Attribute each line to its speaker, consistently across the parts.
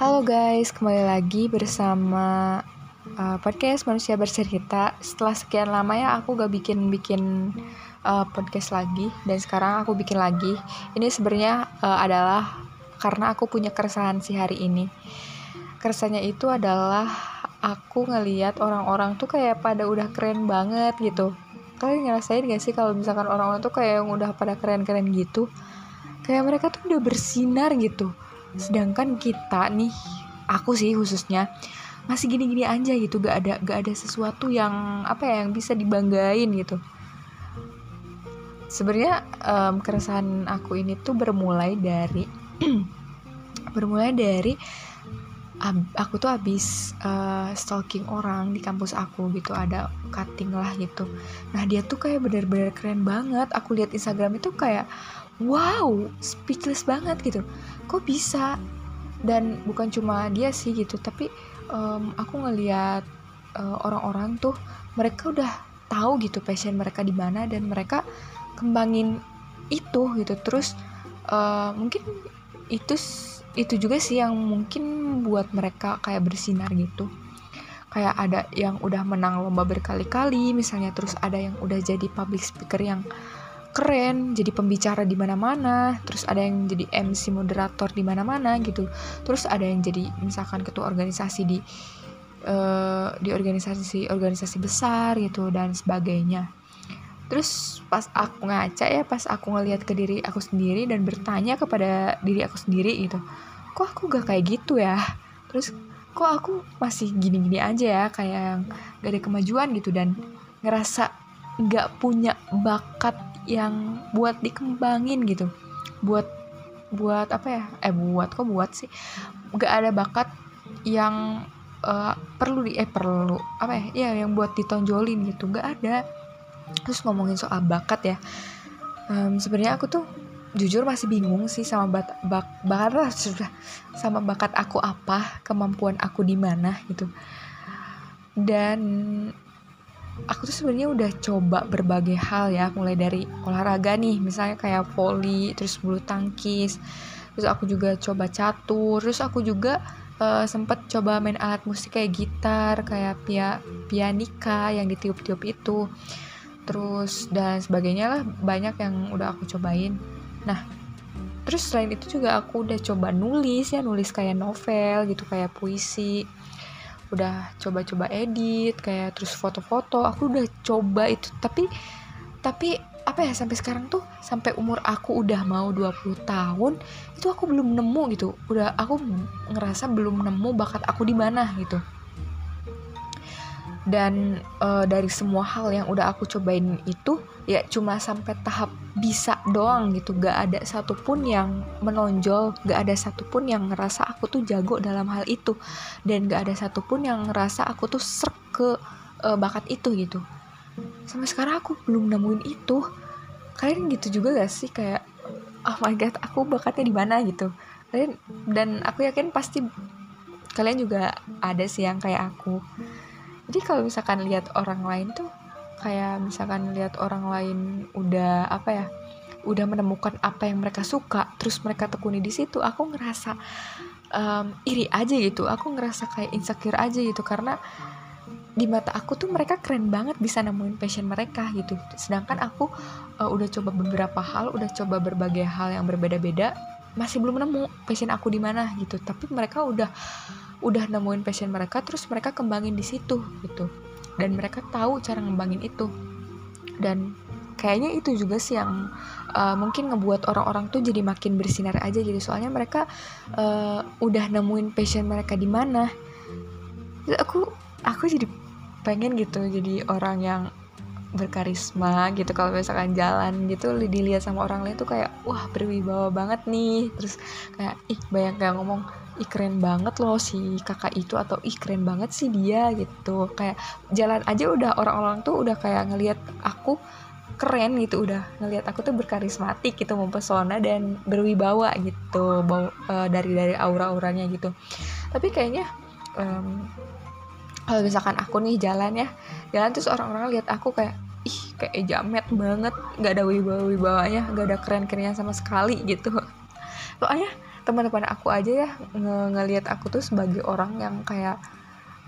Speaker 1: Halo guys, kembali lagi bersama uh, podcast Manusia Bercerita. Setelah sekian lama ya aku gak bikin-bikin uh, podcast lagi dan sekarang aku bikin lagi. Ini sebenarnya uh, adalah karena aku punya keresahan sih hari ini. Keresahannya itu adalah aku ngeliat orang-orang tuh kayak pada udah keren banget gitu. Kalian ngerasain gak sih kalau misalkan orang-orang tuh kayak yang udah pada keren-keren gitu? Kayak mereka tuh udah bersinar gitu sedangkan kita nih aku sih khususnya masih gini-gini aja gitu gak ada gak ada sesuatu yang apa ya yang bisa dibanggain gitu. Sebenarnya um, keresahan aku ini tuh bermulai dari bermulai dari aku tuh habis uh, stalking orang di kampus aku gitu ada cutting lah gitu. Nah dia tuh kayak bener-bener keren banget. Aku lihat Instagram itu kayak wow speechless banget gitu. Kok bisa? Dan bukan cuma dia sih gitu tapi um, aku ngeliat uh, orang-orang tuh mereka udah tahu gitu passion mereka di mana dan mereka kembangin itu gitu. Terus uh, mungkin itu itu juga sih yang mungkin buat mereka kayak bersinar gitu. Kayak ada yang udah menang lomba berkali-kali misalnya terus ada yang udah jadi public speaker yang keren jadi pembicara di mana-mana terus ada yang jadi MC moderator di mana-mana gitu. Terus ada yang jadi misalkan ketua organisasi di uh, di organisasi organisasi besar gitu dan sebagainya terus pas aku ngaca ya pas aku ngelihat ke diri aku sendiri dan bertanya kepada diri aku sendiri gitu kok aku gak kayak gitu ya? Terus kok aku masih gini-gini aja ya kayak gak ada kemajuan gitu dan ngerasa gak punya bakat yang buat dikembangin gitu. Buat buat apa ya? Eh buat kok buat sih? Gak ada bakat yang uh, perlu di eh perlu apa ya? Ya yang buat ditonjolin gitu gak ada terus ngomongin soal bakat ya um, sebenarnya aku tuh jujur masih bingung sih sama bat, bak, bakat sudah sama bakat aku apa kemampuan aku di mana gitu. Dan aku tuh sebenarnya udah coba berbagai hal ya mulai dari olahraga nih misalnya kayak volley terus bulu tangkis terus aku juga coba catur terus aku juga uh, sempet coba main alat musik kayak gitar kayak pia pianika yang ditiup-tiup itu terus dan sebagainya lah banyak yang udah aku cobain. Nah terus selain itu juga aku udah coba nulis ya nulis kayak novel gitu kayak puisi. Udah coba-coba edit kayak terus foto-foto. Aku udah coba itu tapi tapi apa ya sampai sekarang tuh sampai umur aku udah mau 20 tahun itu aku belum nemu gitu. Udah aku ngerasa belum nemu bakat aku di mana gitu dan uh, dari semua hal yang udah aku cobain itu ya cuma sampai tahap bisa doang gitu. Gak ada satupun yang menonjol gak ada satupun yang ngerasa aku tuh jago dalam hal itu. Dan gak ada satupun yang ngerasa aku tuh serk ke uh, bakat itu gitu. Sampai sekarang aku belum nemuin itu. Kalian gitu juga gak sih? Kayak oh my god aku bakatnya di mana? gitu. Kalian dan aku yakin pasti kalian juga ada sih yang kayak aku jadi kalau misalkan lihat orang lain tuh kayak misalkan lihat orang lain udah apa ya udah menemukan apa yang mereka suka terus mereka tekuni di situ aku ngerasa um, iri aja gitu. Aku ngerasa kayak insecure aja gitu karena di mata aku tuh mereka keren banget bisa nemuin passion mereka gitu. Sedangkan aku uh, udah coba beberapa hal udah coba berbagai hal yang berbeda-beda masih belum nemu passion aku di mana gitu. Tapi mereka udah udah nemuin passion mereka terus mereka kembangin di situ gitu. Dan mereka tahu cara ngembangin itu. Dan kayaknya itu juga sih yang uh, mungkin ngebuat orang-orang tuh jadi makin bersinar aja gitu. Soalnya mereka uh, udah nemuin passion mereka di mana. Aku aku jadi pengen gitu jadi orang yang berkarisma gitu kalau misalkan jalan gitu dilihat sama orang lain tuh kayak wah berwibawa banget nih. Terus kayak ih banyak yang ngomong ih keren banget loh si kakak itu atau ih keren banget sih dia gitu. Kayak jalan aja udah orang-orang tuh udah kayak ngelihat aku keren gitu udah ngelihat aku tuh berkarismatik gitu mempesona dan berwibawa gitu uh, dari dari aura-auranya gitu. Tapi kayaknya um, kalau misalkan aku nih jalan ya jalan terus orang-orang lihat aku kayak ih kayak jamet banget. Nggak ada wibawa wibawanya nggak ada keren kerennya sama sekali gitu. Soalnya teman-teman aku aja ya nge ngelihat aku tuh sebagai orang yang kayak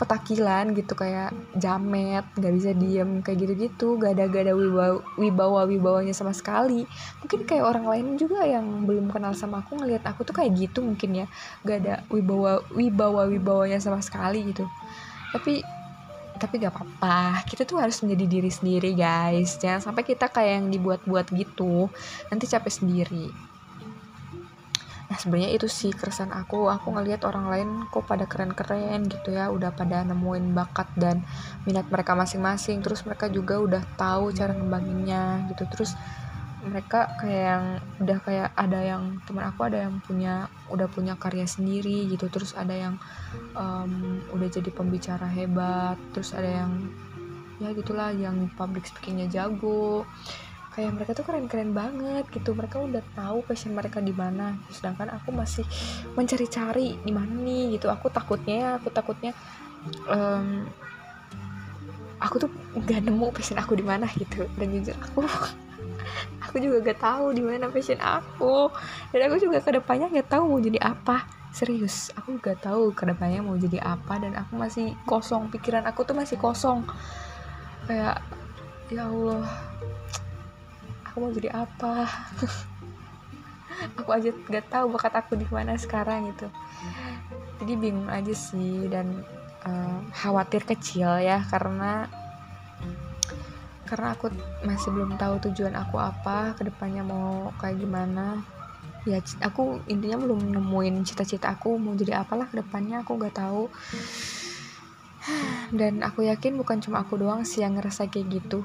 Speaker 1: petakilan gitu kayak jamet nggak bisa diem kayak gitu-gitu. Gak ada gak ada wibawa wibawa wibawanya sama sekali. Mungkin kayak orang lain juga yang belum kenal sama aku ngelihat aku tuh kayak gitu mungkin ya. Gak ada wibawa wibawa wibawanya sama sekali gitu tapi tapi gak apa-apa. Kita tuh harus menjadi diri sendiri guys. Jangan sampai kita kayak yang dibuat-buat gitu. Nanti capek sendiri. Nah sebenarnya itu sih keresahan aku. Aku ngelihat orang lain kok pada keren-keren gitu ya. Udah pada nemuin bakat dan minat mereka masing-masing. Terus mereka juga udah tahu cara ngembanginnya gitu. Terus mereka kayak yang udah kayak ada yang teman aku ada yang punya udah punya karya sendiri gitu. Terus ada yang um, udah jadi pembicara hebat. Terus ada yang ya gitulah yang public speakingnya jago. Kayak mereka tuh keren-keren banget gitu. Mereka udah tahu passion mereka di mana. Sedangkan aku masih mencari-cari di mana nih gitu. Aku takutnya aku takutnya um, aku tuh nggak nemu passion aku di mana gitu. Dan jujur aku aku juga gak tahu di mana passion aku. Dan aku juga ke depannya gak tahu mau jadi apa. Serius aku gak tahu ke depannya mau jadi apa. Dan aku masih kosong pikiran aku tuh masih kosong. Kayak ya Allah aku mau jadi apa? Aku aja gak tahu bakat aku di mana sekarang gitu jadi bingung aja sih dan uh, khawatir kecil ya karena karena aku masih belum tahu tujuan aku apa ke depannya mau kayak gimana. Ya aku intinya belum nemuin cita-cita aku mau jadi apalah ke depannya aku gak tahu. Dan aku yakin bukan cuma aku doang sih yang ngerasa kayak gitu.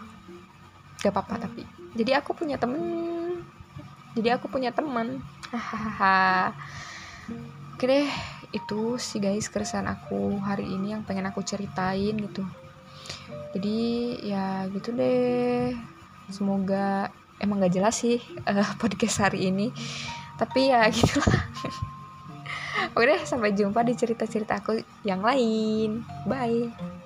Speaker 1: Gak apa-apa tapi jadi aku punya temen. Jadi aku punya teman. Hahaha. Oke deh itu sih guys keresahan aku hari ini yang pengen aku ceritain gitu jadi ya gitu deh. Semoga emang gak jelas sih uh, podcast hari ini. Tapi ya gitulah. Oke deh sampai jumpa di cerita-cerita aku yang lain. Bye